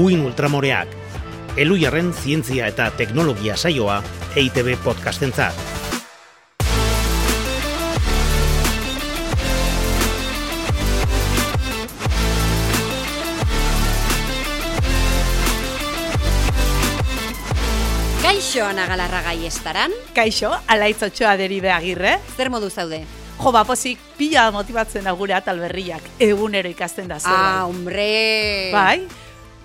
Uin Ultramoreak, Elujarren zientzia eta teknologia saioa EITB podcastentzat. Kaixo Ana Galarra gai estaran, Kaixo, alaitz otxoa deribe agirre. zer modu zaude? Jo, bapozik, pila motibatzen da gure atal berriak. Egunero ikasten da zer. Ah, hombre! Bai,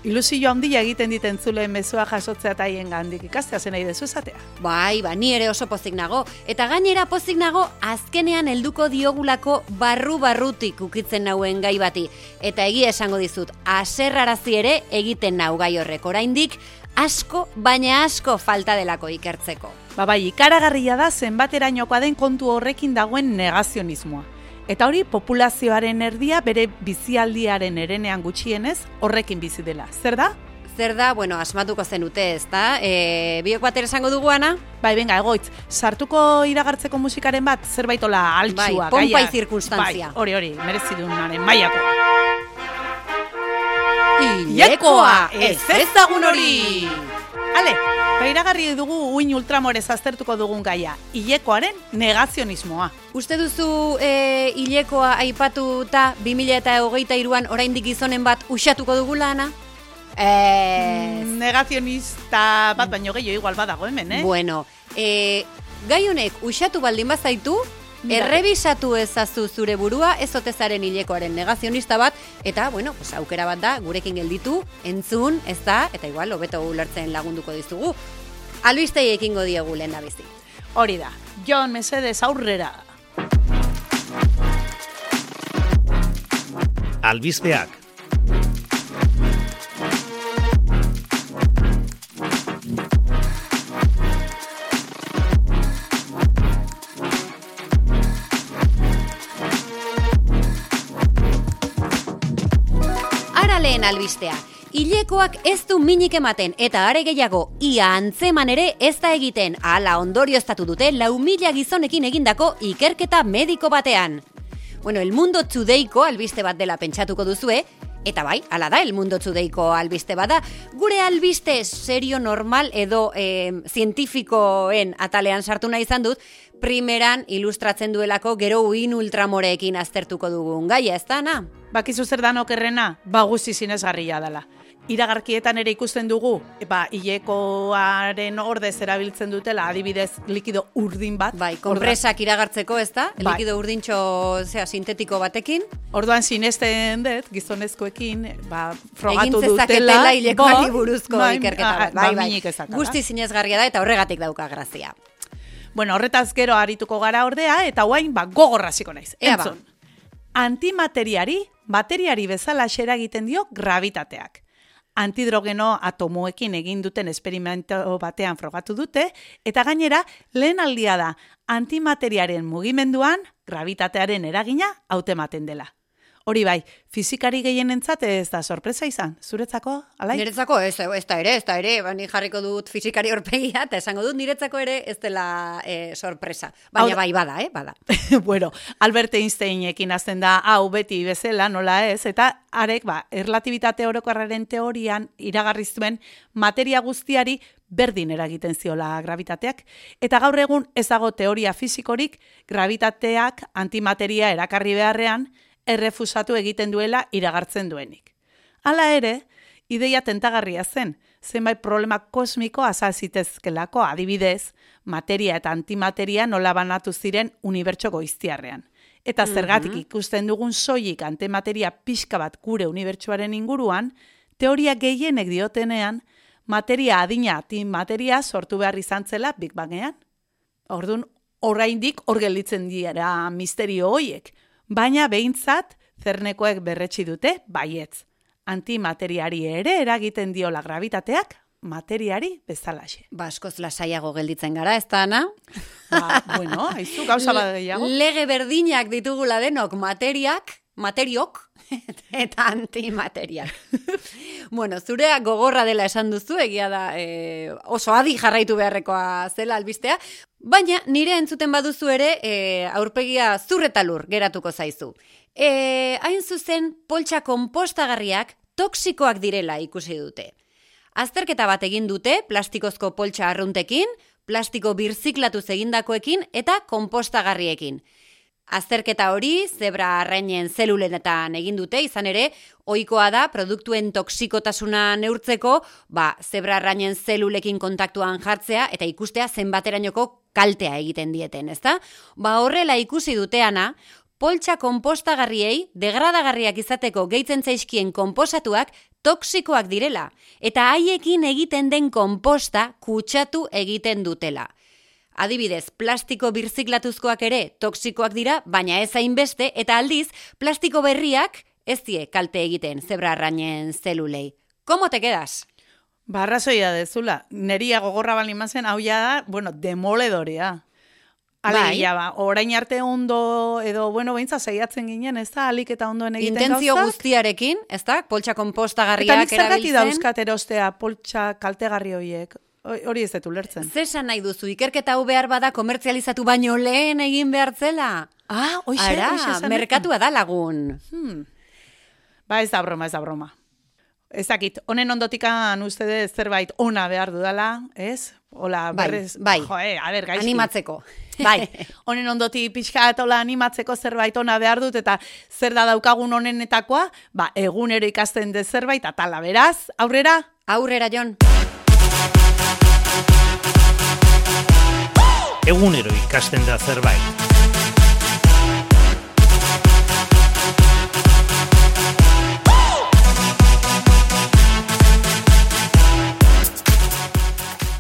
ilusio handia egiten diten zuleen mezua jasotzea eta haien gandik ikastea zen nahi dezu esatea. Bai, ba, ni ere oso pozik nago. Eta gainera pozik nago, azkenean helduko diogulako barru-barrutik ukitzen nauen gai bati. Eta egia esango dizut, aserrarazi ere egiten nau gai horrek oraindik, asko, baina asko falta delako ikertzeko. Ba bai, ikaragarria da zenbaterainokoa den kontu horrekin dagoen negazionismoa. Eta hori populazioaren erdia bere bizialdiaren erenean gutxienez horrekin bizi dela. Zer da? Zer da, bueno, asmatuko zenute, ez da? E, biok bat esango dugu, Ana? Bai, benga, egoitz, sartuko iragartzeko musikaren bat zerbaitola altxua, Bai, pompa gaia. y circunstancia. Bai, hori, hori, merezi dunaren maiakoa. Ilekoa, ez ezagun hori! Ale, ba iragarri dugu uin ultramorez aztertuko dugun gaia, hilekoaren negazionismoa. Uste duzu e, hilekoa aipatuta 2000 eta hogeita iruan oraindik gizonen bat usatuko dugula, Ana? Ez. Negazionista bat baino gehiago igual badago hemen, eh? Bueno, e, gai honek usatu baldin bazaitu. Errebisatu ezazu zure burua, ez otezaren hilekoaren negazionista bat, eta, bueno, pues, aukera bat da, gurekin gelditu, entzun, ez da, eta igual, hobeto ulertzen lagunduko dizugu. Albistei ekingo diegu lehen da bizi. Hori da, Jon Mesedes aurrera. Albizpeak, Ara lehen albistea. Hilekoak ez du minik ematen eta are gehiago ia antzeman ere ez da egiten hala ondorioztatu dute lau mila gizonekin egindako ikerketa mediko batean. Bueno, el mundo txudeiko albiste bat dela pentsatuko duzue, eta bai, hala da, el mundo txudeiko albiste bada, gure albiste serio normal edo eh, zientifikoen atalean sartu nahi izan dut, primeran ilustratzen duelako gero uin ultramoreekin aztertuko dugun gaia, ez da, na? Bakizu zer dan okerrena, ba guzti zinezgarria dela. Iragarkietan ere ikusten dugu, ba, hilekoaren ordez erabiltzen dutela, adibidez, likido urdin bat. Bai, konpresak iragartzeko, ez da? Bai. Likido urdintxo, zera, sintetiko batekin. Orduan sinesten dut, gizonezkoekin, ba, Egin frogatu zezaketela dutela. hilekoari ba, buruzko bai, ikerketa ah, bat. Bai, ba, bai. Guzti zinezgarria da eta horregatik dauka grazia. Bueno, horretaz gero arituko gara ordea, eta guain, ba, gogorraziko naiz. Ba. Entzun. Antimateriari, bateriari bezala xera egiten dio gravitateak. Antidrogeno atomoekin egin duten esperimento batean frogatu dute, eta gainera, lehen aldia da, antimateriaren mugimenduan, gravitatearen eragina hautematen dela. Hori bai, fizikari gehienentzat ez da sorpresa izan, zuretzako, alai? Niretzako ez, ez da ere, ez da ere, ba, ni jarriko dut fizikari horpegia, eta esango dut niretzako ere ez dela eh, sorpresa. Hau Baina da- bai, bada, eh, bada. bueno, Albert Einsteinekin hasten da hau beti bezala, nola ez, eta arek, ba, erlatibitate orokorraren teorian iragarri zuen materia guztiari berdin eragiten ziola gravitateak, eta gaur egun ez dago teoria fisikorik gravitateak antimateria erakarri beharrean errefusatu egiten duela iragartzen duenik. Hala ere, ideia tentagarria zen, zenbait problema kosmiko azal zitezkelako adibidez, materia eta antimateria nola banatu ziren unibertso goiztiarrean. Eta zergatik ikusten dugun soilik antimateria pixka bat gure unibertsuaren inguruan, teoria gehienek diotenean, materia adina antimateria sortu behar izan zela Big Bangean. Orduan, oraindik hor gelditzen dira misterio hoiek, baina behintzat zernekoek berretsi dute baietz. Antimateriari ere eragiten diola gravitateak materiari bezalaxe. Ba, askoz lasaiago gelditzen gara, ez da, Ana? Ba, bueno, aizu gauza bat gehiago. Lege berdinak ditugula denok materiak, materiok, eta antimateriak. bueno, zurea gogorra dela esan duzu, egia da e, oso adi jarraitu beharrekoa zela albistea, baina nire entzuten baduzu ere e, aurpegia zurretalur geratuko zaizu. E, hain zuzen, poltsa konpostagarriak toksikoak direla ikusi dute. Azterketa bat egin dute plastikozko poltsa arruntekin, plastiko birziklatuz egindakoekin eta konpostagarriekin. Azterketa hori zebra arrainen zelulenetan egin dute, izan ere, ohikoa da produktuen toksikotasuna neurtzeko, ba, zebra arrainen zelulekin kontaktuan jartzea eta ikustea zenbaterainoko kaltea egiten dieten, ezta? Ba, horrela ikusi duteana, poltsa konpostagarriei degradagarriak izateko gehitzen zaizkien konposatuak toksikoak direla eta haiekin egiten den konposta kutsatu egiten dutela. Adibidez, plastiko birziklatuzkoak ere toksikoak dira, baina ez hainbeste eta aldiz plastiko berriak ez die kalte egiten zebra arrainen zelulei. Komo te quedas? Barrazoia dezula, neria gogorra bali mazen, hau da, bueno, demoledorea. Bai. Alegia, ba, orain arte ondo, edo, bueno, beintza saiatzen ginen, ez da, alik eta ondoen egiten Intentzio gauzak. guztiarekin, ez da? Poltsa Eta konpostagarriak nik zergati erabiltzen. dauzkat erostea poltsa kaltegarri horiek. Hori ez dut ulertzen. Zesan nahi duzu, ikerketa hau behar bada komertzializatu baino lehen egin behar zela? Ah, oixe, Ara, oixe merkatua da lagun. Hmm. Ba, ez da broma, ez da broma. Ez dakit, honen ondotikan uste dut zerbait ona behar dudala, ez? Ola, Bai, berrez, bai. jo, eh, a ber, gaizki. Animatzeko. Bai, honen ondoti pixka eta hola animatzeko zerbait ona behar dut, eta zer da daukagun honenetakoa, ba, egunero ikasten de zerbait, atala beraz, aurrera, Aurrera, Jon. Egunero ikasten da zerbait.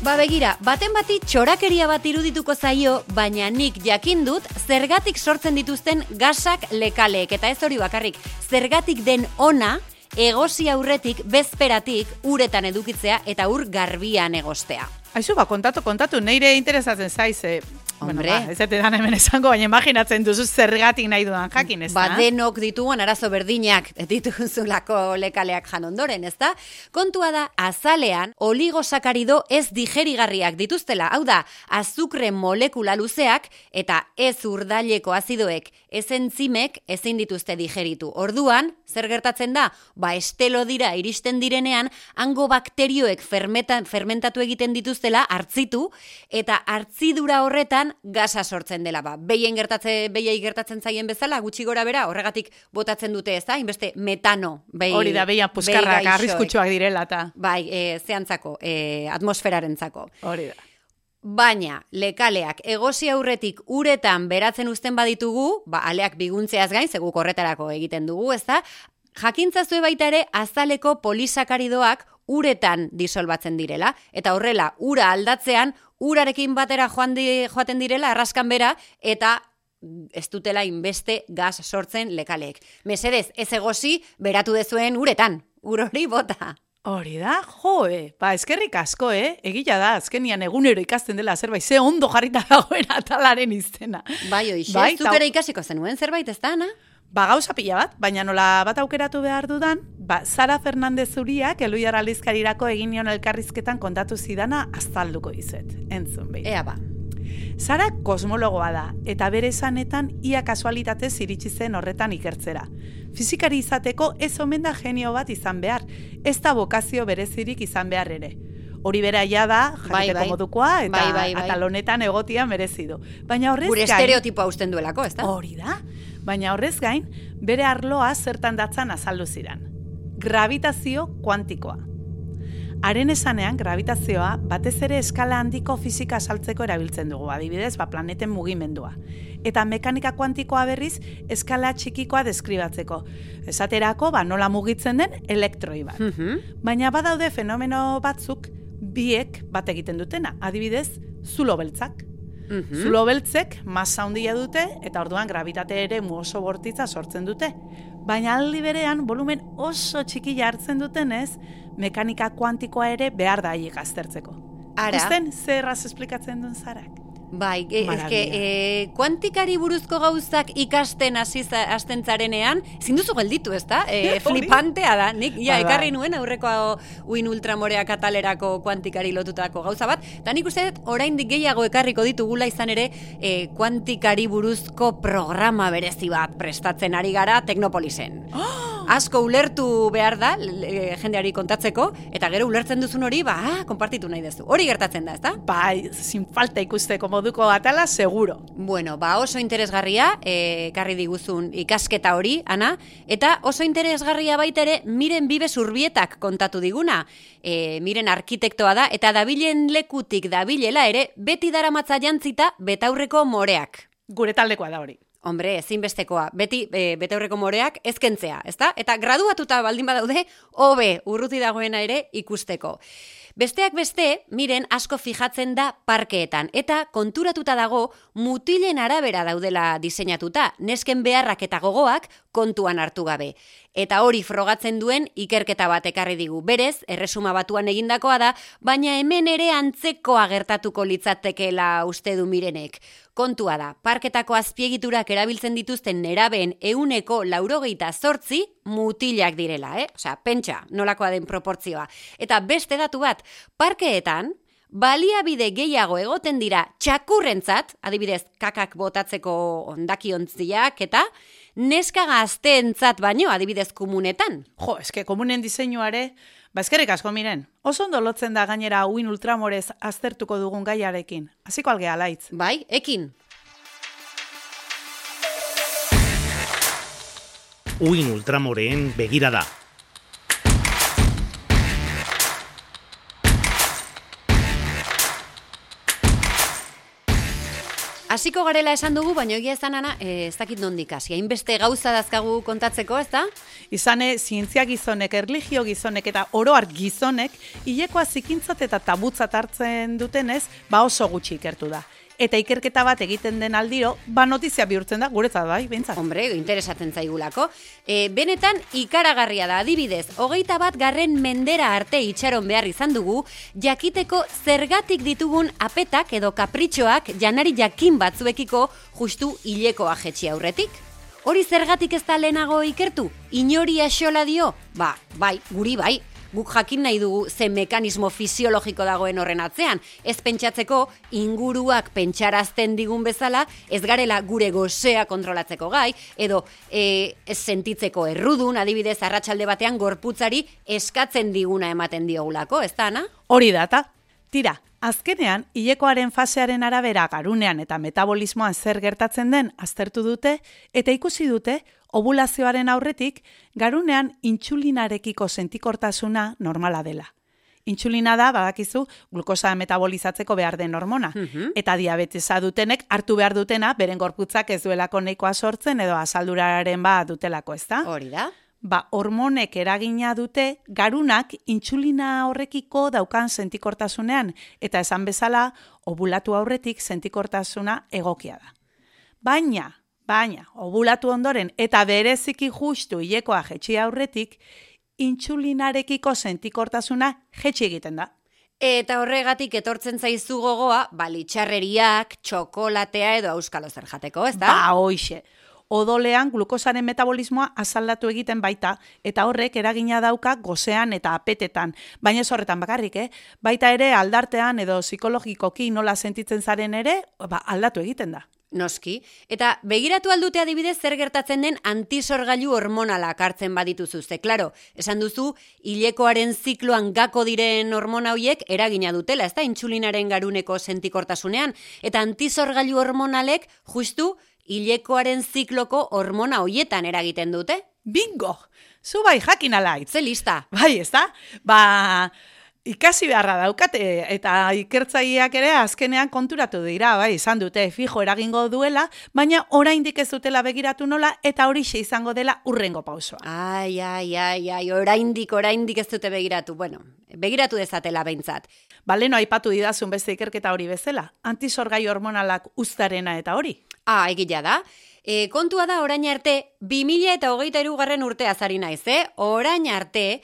Ba begira, baten bati txorakeria bat irudituko zaio, baina nik jakin dut zergatik sortzen dituzten gasak lekaleek. Eta ez hori bakarrik, zergatik den ona, egosi aurretik, bezperatik, uretan edukitzea eta ur garbian egostea. Aizu, ba, kontatu, kontatu, neire interesatzen zaiz, eh, bueno, Hombre. ba, ez dut hemen esango, baina imaginatzen duzu zergatik nahi dudan jakin, ez da? Ba denok ditugun arazo berdinak dituzulako lekaleak jan ondoren, ezta? Kontua da, azalean oligosakarido ez digerigarriak dituztela, hau da, azukre molekula luzeak eta ez urdaileko azidoek, ez entzimek ezin dituzte digeritu. Orduan, zer gertatzen da? Ba estelo dira iristen direnean, hango bakterioek fermetan, fermentatu egiten dituztela hartzitu eta hartzidura horretan gasa sortzen dela. Ba, behien gertatze, behiei gertatzen zaien bezala, gutxi gora bera, horregatik botatzen dute, ez da? Inbeste metano. Behi, Hori da, behian behi puskarrak arriskutsuak direla, eta Bai, e, zeantzako, e, atmosferarentzako. hori da. Baina, lekaleak egosi aurretik uretan beratzen uzten baditugu, ba, aleak biguntzeaz gain, zegu korretarako egiten dugu, ez da? Jakintzazue baita ere, azaleko polisakaridoak uretan disolbatzen direla, eta horrela, ura aldatzean, urarekin batera joan di, joaten direla, arraskan bera, eta ez dutela inbeste gaz sortzen lekaleek. Mesedez, ez egosi, beratu dezuen uretan, ur hori bota. Hori da, jo, eh? Ba, eskerrik asko, eh? Egila da, azkenian egunero ikasten dela zerbait, ze ondo jarrita dagoen atalaren izena. Bai, oixe, Bai, zuk ta- ikasiko zenuen zerbait, ez da, Ana? Ba, gauza pila bat, baina nola bat aukeratu behar dudan, ba, Sara Fernandez Uriak eluiar aldizkarirako egin nion elkarrizketan kontatu zidana azalduko izet. Entzun behin. Ea ba. Sara kosmologoa da, eta bere esanetan ia kasualitatez iritsi zen horretan ikertzera. Fizikari izateko ez omen da genio bat izan behar, ez da bokazio berezirik izan behar ere. Hori bera ja da, Bai, jakiteko bai. modukoa, eta Bai, bai, bai. atal honetan egotia merezi du. Baina horrez Gure gain- estereotipoa usten duelako, ez da? Hori da. Baina horrez gain, bere arloa zertan datzan azaldu zidan. Gravitazio kuantikoa. Haren esanean, gravitazioa batez ere eskala handiko fisika saltzeko erabiltzen dugu, adibidez, ba, planeten mugimendua. Eta mekanika kuantikoa berriz, eskala txikikoa deskribatzeko. Esaterako, ba, nola mugitzen den elektroi bat. Mhm. Baina badaude fenomeno batzuk biek bat egiten dutena, adibidez, zulo beltzak. Mhm. Zulo beltzek masa handia dute eta orduan gravitate ere oso bortitza sortzen dute. Baina aldi berean volumen oso txikia hartzen dutenez, mekanika kuantikoa ere behar da haiek aztertzeko. Ara. Ikusten zer erraz esplikatzen duen zarak. Bai, e, eske, e, kuantikari buruzko gauzak ikasten hasi za- hasten zarenean, ezin duzu gelditu, ez da? E, flipantea da, nik ja, Bai, bai. ekarri nuen aurreko uin ultramorea katalerako kuantikari lotutako gauza bat, eta nik uste dut oraindik gehiago ekarriko ditugula izan ere e, kuantikari buruzko programa berezi bat prestatzen ari gara Teknopolisen. asko ulertu behar da le- jendeari kontatzeko, eta gero ulertzen duzun hori, ba, ah, konpartitu nahi duzu. Hori gertatzen da, ezta? Bai, sin falta ikusteko moduko atala, seguro. Bueno, ba oso interesgarria, eh, ekarri diguzun ikasketa hori, ana, eta oso interesgarria baita ere miren bibe zurbietak kontatu diguna. E, miren arkitektoa da, eta dabilen lekutik dabilela ere, beti daramatza jantzita betaurreko moreak. Gure taldekoa da hori. Hombre, ezinbestekoa, beti e, betaurreko moreak ezkentzea, ezta? Eta graduatuta baldin badaude, hobe urruti dagoena ere ikusteko. Besteak beste, miren asko fijatzen da parkeetan, eta konturatuta dago mutilen arabera daudela diseinatuta, nesken beharrak eta gogoak kontuan hartu gabe. Eta hori frogatzen duen ikerketa bat ekarri digu. Berez, erresuma batuan egindakoa da, baina hemen ere antzekoa gertatuko litzatekeela uste du mirenek. Kontua da, parketako azpiegiturak erabiltzen dituzten nerabeen euneko laurogeita zortzi mutilak direla, eh? Osea, pentsa, nolakoa den proportzioa. Eta beste datu bat, parkeetan, baliabide gehiago egoten dira txakurrentzat, adibidez, kakak botatzeko ondakiontziak, eta neska gazteentzat baino, adibidez, komunetan. Jo, eske komunen diseinuare, ba eskerrik asko miren. Oso ondo lotzen da gainera uin ultramorez aztertuko dugun gaiarekin. Hasiko algea laitz. Bai, ekin. Uin ultramoreen begirada. Hasiko garela esan dugu, baina egia esan ana, eh, ez dakit nondik hasi. Hainbeste gauza dazkagu kontatzeko, ez da? Izane, zientzia gizonek, erligio gizonek eta oroar gizonek, hilekoa zikintzat eta tabutzat hartzen dutenez, ba oso gutxi ikertu da. Eta ikerketa bat egiten den aldiro, ba notizia bihurtzen da, guretzat bai, behintzat. Hombre, interesatzen zaigulako. E, benetan, ikaragarria da adibidez, hogeita bat garren mendera arte itxaron behar izan dugu, jakiteko zergatik ditugun apetak edo kapritxoak janari jakin batzuekiko justu hilekoa jetxi aurretik. Hori zergatik ez da lehenago ikertu? Inori axola dio? Ba, bai, guri bai. Guk jakin nahi dugu ze mekanismo fisiologiko dagoen horren atzean. Ez pentsatzeko inguruak pentsarazten digun bezala, ez garela gure gozea kontrolatzeko gai, edo e, ez sentitzeko errudun, adibidez, arratsalde batean gorputzari eskatzen diguna ematen diogulako, ez da, Ana? Hori data. Tira, azkenean, hilekoaren fasearen arabera garunean eta metabolismoan zer gertatzen den aztertu dute, eta ikusi dute, ovulazioaren aurretik, garunean intsulinarekiko sentikortasuna normala dela. Intsulina da, badakizu, glukosa metabolizatzeko behar den hormona. Eta diabetesa dutenek hartu behar dutena, beren gorputzak ez duelako nahikoa sortzen edo asalduraren ba dutelako, ezta? Hori da. ba, hormonek eragina dute garunak intsulina horrekiko daukan sentikortasunean, eta esan bezala, ovulatu aurretik sentikortasuna egokia da. Baina, baina, ovulatu ondoren, eta bereziki justu hilekoa jetxi aurretik, intsulinarekiko sentikortasuna jetxi egiten da. Eta horregatik etortzen zaizu gogoa, balitxarreriak, txokolatea edo auskalo zer jateko, ez da? Ba, hoixe. Odolean glukosaren metabolismoa azaldatu egiten baita, eta horrek eragina dauka gozean eta apetetan. Baina ez horretan bakarrik, eh? Baita ere aldartean edo psikologikoki nola sentitzen zaren ere, ba, aldatu egiten da. Noski. Eta begiratu aldute adibidez zer gertatzen den antisorgailu hormonalak hartzen badituzu. Ze, klaro, esan duzu, hilekoaren zikloan gako diren hormona hoiek eragina dutela, ez da, intsulinaren garuneko sentikortasunean. Eta antisorgailu hormonalek justu hilekoaren zikloko hormona hoietan eragiten dute. Bingo! Zu bai jakin alaitz. Ze lista. Bai, ez da? Ba, ikasi beharra daukate eta ikertzaileak ere azkenean konturatu dira, bai, izan dute fijo eragingo duela, baina oraindik ez dutela begiratu nola eta hori izango dela urrengo pausoa. Ai, ai, ai, ai, oraindik, oraindik ez dute begiratu. Bueno, begiratu dezatela behintzat. Ba, leno aipatu didazun beste ikerketa hori bezala, antisorgai hormonalak uztarena eta hori. Ah, egila da. E, kontua da orain arte, 2000 eta hogeita garren urtea zari naiz, eh? Orain arte,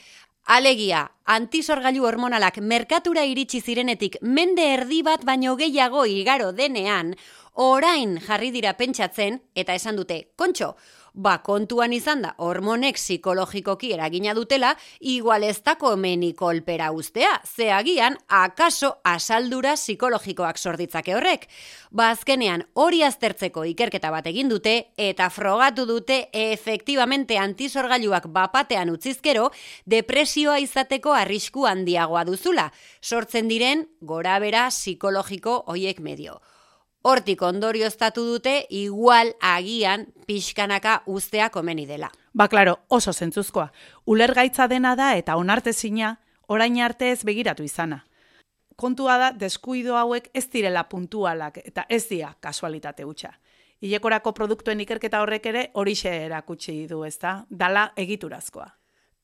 alegia, antisorgailu hormonalak merkatura iritsi zirenetik mende erdi bat baino gehiago igaro denean, orain jarri dira pentsatzen, eta esan dute, kontxo, Ba, kontuan izan da, hormonek psikologikoki eragina dutela, igual ez da komeni kolpera ustea, ze agian, akaso asaldura psikologikoak sorditzake horrek. Ba, azkenean, hori aztertzeko ikerketa bat egin dute, eta frogatu dute efektibamente antisorgailuak bapatean utzizkero, depresioa izateko arrisku handiagoa duzula, sortzen diren gorabera psikologiko hoiek medio. Hortik ondorioztatu dute igual agian pixkanaka ustea komeni dela. Ba, klaro, oso zentzuzkoa. Ulergaitza dena da eta onartezina, orain arte ez begiratu izana. Kontua da, deskuido hauek ez direla puntualak eta ez dira kasualitate hutsa. Ilekorako produktuen ikerketa horrek ere horixe erakutsi du, ezta? Dala egiturazkoa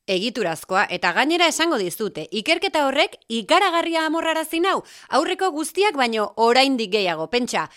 egiturazkoa eta gainera esango dizute, ikerketa horrek ikaragarria amorrarazi nau, aurreko guztiak baino oraindik gehiago, pentsa.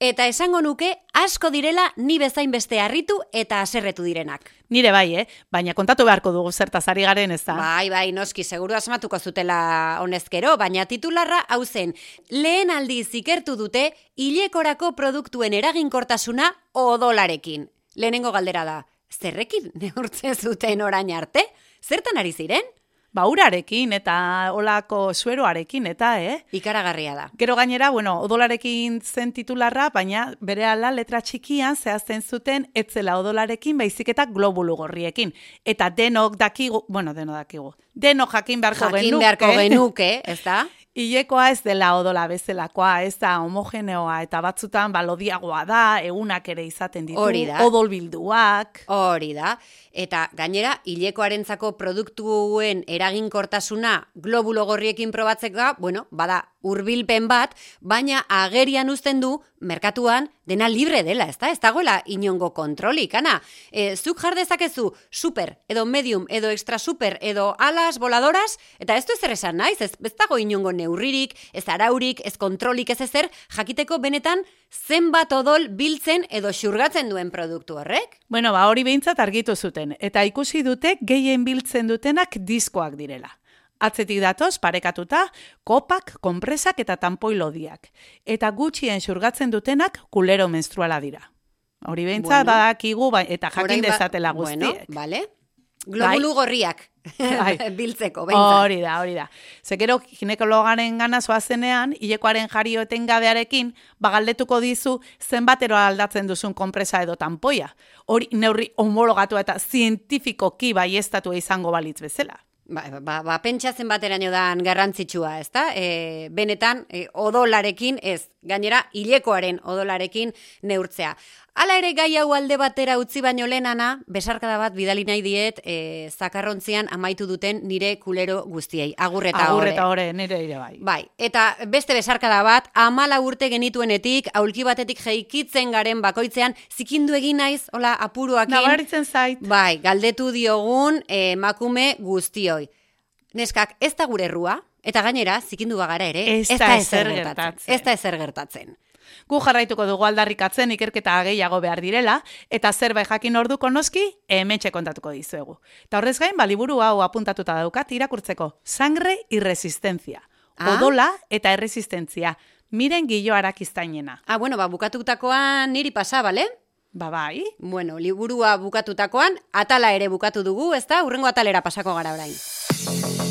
Eta esango nuke asko direla ni bezain beste harritu eta haserretu direnak. Nire bai, eh? baina kontatu beharko dugu zertaz ari garen ez da. Bai, bai, noski, seguru asmatuko zutela honezkero, baina titularra hau zen, lehen aldiz ikertu dute hilekorako produktuen eraginkortasuna odolarekin. Lehenengo galdera da, zerrekin neurtzen zuten orain arte? Zertan ari ziren? Ba, urarekin eta olako sueroarekin eta, eh? Ikaragarria da. Gero gainera, bueno, odolarekin zen titularra, baina bere ala letra txikian zehazten zuten etzela odolarekin baizik eta globulu gorriekin. Eta denok dakigu, bueno, denok dakigu, denok jakin beharko jakin genuke. beharko genuke, ez da? Ilekoa ez dela odola bezelakoa, ez da homogeneoa eta batzutan balodiagoa da, egunak ere izaten ditu, Hori da. odolbilduak. Hori da. Eta gainera, hilekoarentzako produktuen eraginkortasuna globulo gorriekin probatzeka, bueno, bada hurbilpen bat, baina agerian uzten du merkatuan dena libre dela, ezta? Ez dagoela inongo kontrolik, ana. E, zuk jar dezakezu super, edo medium, edo extra super, edo alas, voladoras, eta ez du ezer esan naiz, ez, ez dago inongo neurririk, ez araurik, ez kontrolik, ez ezer, jakiteko benetan zenbat odol biltzen edo xurgatzen duen produktu horrek? Bueno, ba, hori behintzat argitu zuten, eta ikusi dute gehien biltzen dutenak diskoak direla. Atzetik datoz, parekatuta, kopak, konpresak eta tampoi lodiak. Eta gutxien xurgatzen dutenak kulero menstruala dira. Hori behintzat, bueno, badakigu, ba, eta jakin ba- dezatela guztiek. Bueno, vale. Globulu bai. gorriak bai. biltzeko, Hori da, hori da. Zekero, ginekologaren gana zoazenean, hilekoaren jario etengabearekin, bagaldetuko dizu zenbatero aldatzen duzun konpresa edo tanpoia. Hori neurri homologatu eta zientifikoki baiestatu izango balitz bezala. Ba, ba, ba pentsatzen bateraino dan garrantzitsua, ezta? E, benetan, e, odolarekin, ez, gainera, hilekoaren odolarekin neurtzea. Hala ere gai hau alde batera utzi baino lehenana, besarkada bat bidali nahi diet e, zakarrontzian amaitu duten nire kulero guztiei. Agurreta hore. Agurreta hore, nire ere bai. Bai, eta beste besarkada bat, amala urte genituenetik, aulki batetik jeikitzen garen bakoitzean, zikindu egin naiz, hola, apuruakin. Nabaritzen zait. Bai, galdetu diogun emakume guztioi. Neskak, ez da gure errua, eta gainera, zikindu bagara ere, ez da ezer gertatzen. Ez da ezer gertatzen. Gu jarraituko dugu aldarrikatzen ikerketa gehiago behar direla, eta zerbait jakin orduko noski, emetxe kontatuko dizuegu. Ta horrez gain, baliburu hau apuntatuta daukat irakurtzeko. Sangre y resistencia. Ah? Odola eta erresistentzia. Miren gillo arakiztainena. Ah, bueno, ba, bukatutakoan niri pasa, bale? Ba, bai. Bueno, liburua bukatutakoan, atala ere bukatu dugu, ezta? Urrengo atalera pasako gara orain.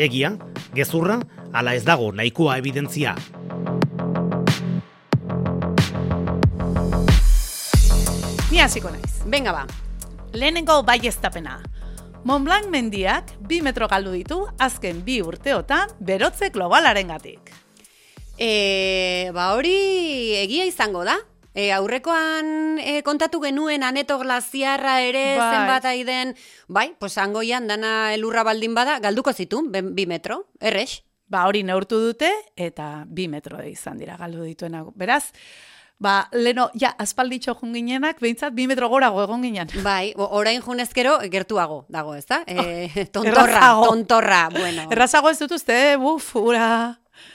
Egia, gezurra, ala ez dago nahikoa evidentzia. Ni hasiko naiz. Venga ba. Lehenengo bai estapena. Montblanc mendiak bi metro galdu ditu azken bi urteotan berotze globalaren gatik. E, ba hori egia izango da. E, aurrekoan e, kontatu genuen aneto glaziarra ere bai. zenbat aiden, bai, pues angoian dana elurra baldin bada, galduko zitun, bi metro, errex. Ba hori neurtu dute eta bi metro izan dira galdu dituena. Beraz, Ba, leno, ja, aspalditxo junginenak, behintzat, bi metro gorago egon ginen. Bai, orain junezkero, gertuago dago, ez da? E, tontorra, tontorra, bueno. Errazago ez dut uste, buf, ura.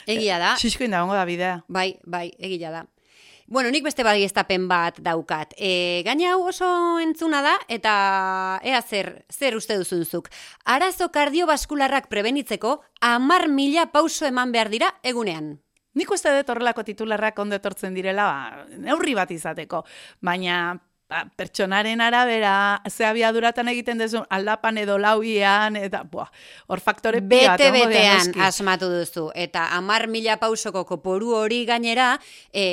Egia da. Xisko inda, da bidea. Bai, bai, egia da. Bueno, nik beste bai estapen bat daukat. E, gaina hau oso entzuna da, eta ea zer, zer uste duzunzuk. Arazo kardiobaskularrak prebenitzeko, amar mila pauso eman behar dira egunean. Nik uste dut horrelako titularrak ondo etortzen direla, ba, neurri bat izateko, baina ba, pertsonaren arabera, ze abiaduratan egiten dezu, aldapan edo lauian, eta, buah, hor faktore pila bat, Bete egongo dira betean noski. asmatu duzu. Eta amar mila pausoko koporu hori gainera, e,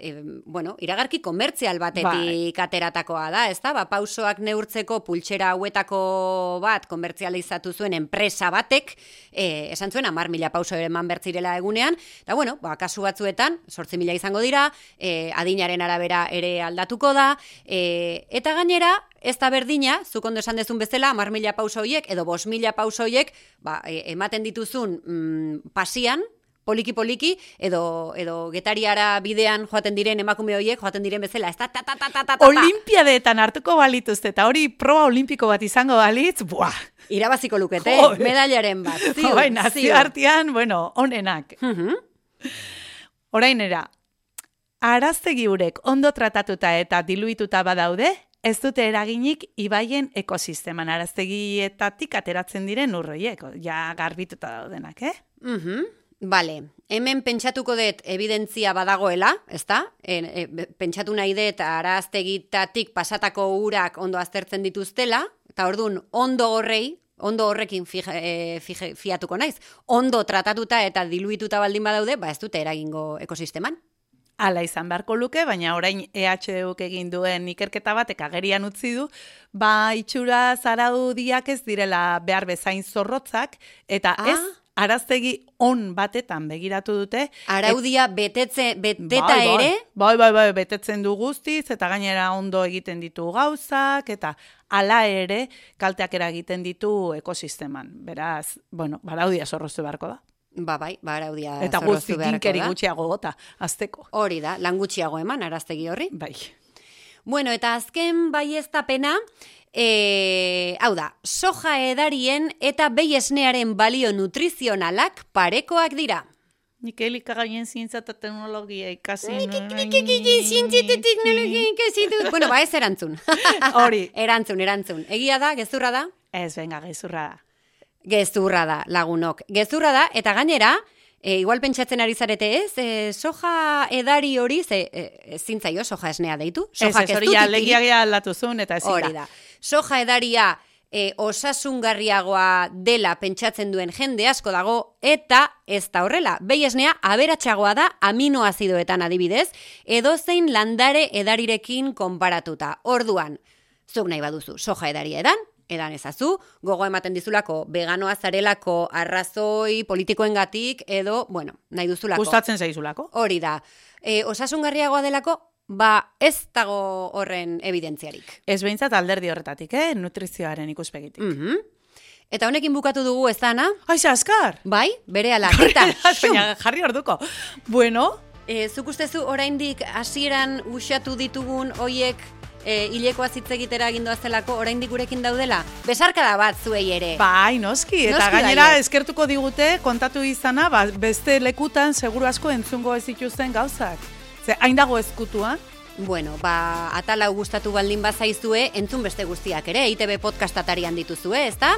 e, bueno, iragarki komertzial batetik ateratakoa da, ez da? Ba, pausoak neurtzeko pultsera hauetako bat komertzializatu zuen enpresa batek, e, esan zuen amar mila pauso eman bertzirela egunean, eta bueno, ba, kasu batzuetan, sortzi mila izango dira, e, adinaren arabera ere aldatuko da, e, eta gainera, ez da berdina, zuk ondo esan dezun bezala, mar mila pauso horiek, edo bos mila pauso horiek, ba, e, ematen dituzun mm, pasian, poliki-poliki, edo, edo getariara bidean joaten diren emakume horiek, joaten diren bezala, ez da, ta, ta, ta, ta, ta, ta, Olimpiadeetan hartuko balituzte, eta hori proba olimpiko bat izango balitz, buah, irabaziko lukete, Jode. medailaren bat, ziur, bai, ziur. nazioartean, bueno, onenak. Mhm. Orainera, araztegi urek ondo tratatuta eta diluituta badaude, ez dute eraginik ibaien ekosisteman araztegietatik ateratzen diren urroiek, ja garbituta daudenak, eh? Mhm. Vale, hemen pentsatuko dut evidentzia badagoela, ezta? E, e, pentsatu nahi dut araztegitatik pasatako urak ondo aztertzen dituztela, eta ordun ondo horrei, ondo horrekin fije, e, fije, fiatuko naiz, ondo tratatuta eta diluituta baldin badaude, ba ez dute eragingo ekosisteman. Hala izan beharko luke, baina orain EHUk egin duen ikerketa batek agerian utzi du, ba itxura zaraudiak ez direla behar bezain zorrotzak, eta Ah. ez araztegi on batetan begiratu dute. Araudia betetze, beteta bai, bai. ere, Bai, bai, bai, betetzen du guztiz, eta gainera ondo egiten ditu gauzak, eta hala ere kalteak eragiten ditu ekosisteman. Beraz, bueno, baraudia zorroztu beharko da. Ba bai, ba araudia eta guzti da. gutxiago gota, azteko. Hori da, lan gutxiago eman araztegi horri. Bai. Bueno, eta azken baieztapena, e, hau da, soja edarien eta behi esnearen balio nutrizionalak parekoak dira. Nik elikagaien zientza eta teknologia ikasi. Bueno, ba ez erantzun. Hori. erantzun, erantzun. Egia da, gezurra da? Ez, venga, gezurra da. Gezurra da, lagunok. Gezurra da, eta gainera, e, igual pentsatzen ari zarete ez, e, soja edari hori, ze, e, ezin zaio soja esnea deitu? Ez, Sojak ez, hori legiagia aldatu zuen, eta ezin Hori da. Soja edaria e, osasungarriagoa dela pentsatzen duen jende asko dago, eta ez da horrela. Behi esnea aberatsagoa da aminoazidoetan adibidez, edozein landare edarirekin konparatuta. Orduan, zuk nahi baduzu soja edaria edan, edan ezazu, gogo ematen dizulako veganoa zarelako arrazoi politikoengatik edo, bueno, nahi duzulako. Gustatzen zaizulako. Hori da. E, osasungarriagoa delako, ba ez dago horren evidentziarik. Ez behintzat alderdi horretatik, eh? Nutrizioaren ikuspegitik. Mhm. Eta honekin bukatu dugu ez dana, Aiza, askar! bai, bere ala, eta, jarri orduko. Bueno, e, zuk ustezu oraindik hasieran usatu ditugun hoiek e, hilekoa hitz egitera egindoa zelako oraindik gurekin daudela? Besarkada bat zuei ere. bai, noski. Eta Noski gainera baietz. eskertuko digute kontatu izana, ba, beste lekutan seguru asko entzungo ez dituzten gauzak. Ze, hain dago ezkutuan. Bueno, ba, atala gustatu baldin bazaizue, entzun beste guztiak ere, ITB podcast atarian dituzue, ezta?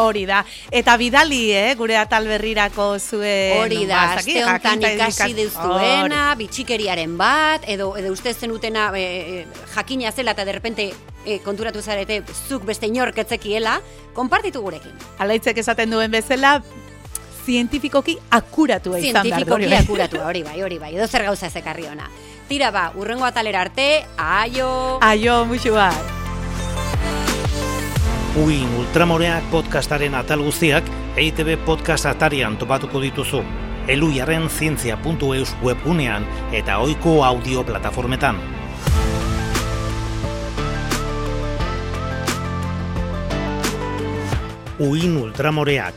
Hori da. Eta bidali, eh, gure atal berrirako zuen... Hori da, ba, ez dakit, aste honetan ikasi ikas- duzuena, bitxikeriaren bat, edo, edo uste zenutena e, e, jakina zela eta derrepente e, konturatu zarete zuk beste inork etzekiela, konpartitu gurekin. Alaitzek esaten duen bezala, zientifikoki akuratua izan behar du, Zientifikoki bai. akuratua, hori bai, hori bai, edo zer gauza ez ekarri ona. Tira ba, urrengo atalera arte, aio! Aio, musu bat. Uin Ultramoreak podcastaren atal guztiak EITB podcast atarian topatuko dituzu. Eluiarren zientzia.eus webgunean eta ohiko audio plataformetan. Uin Ultramoreak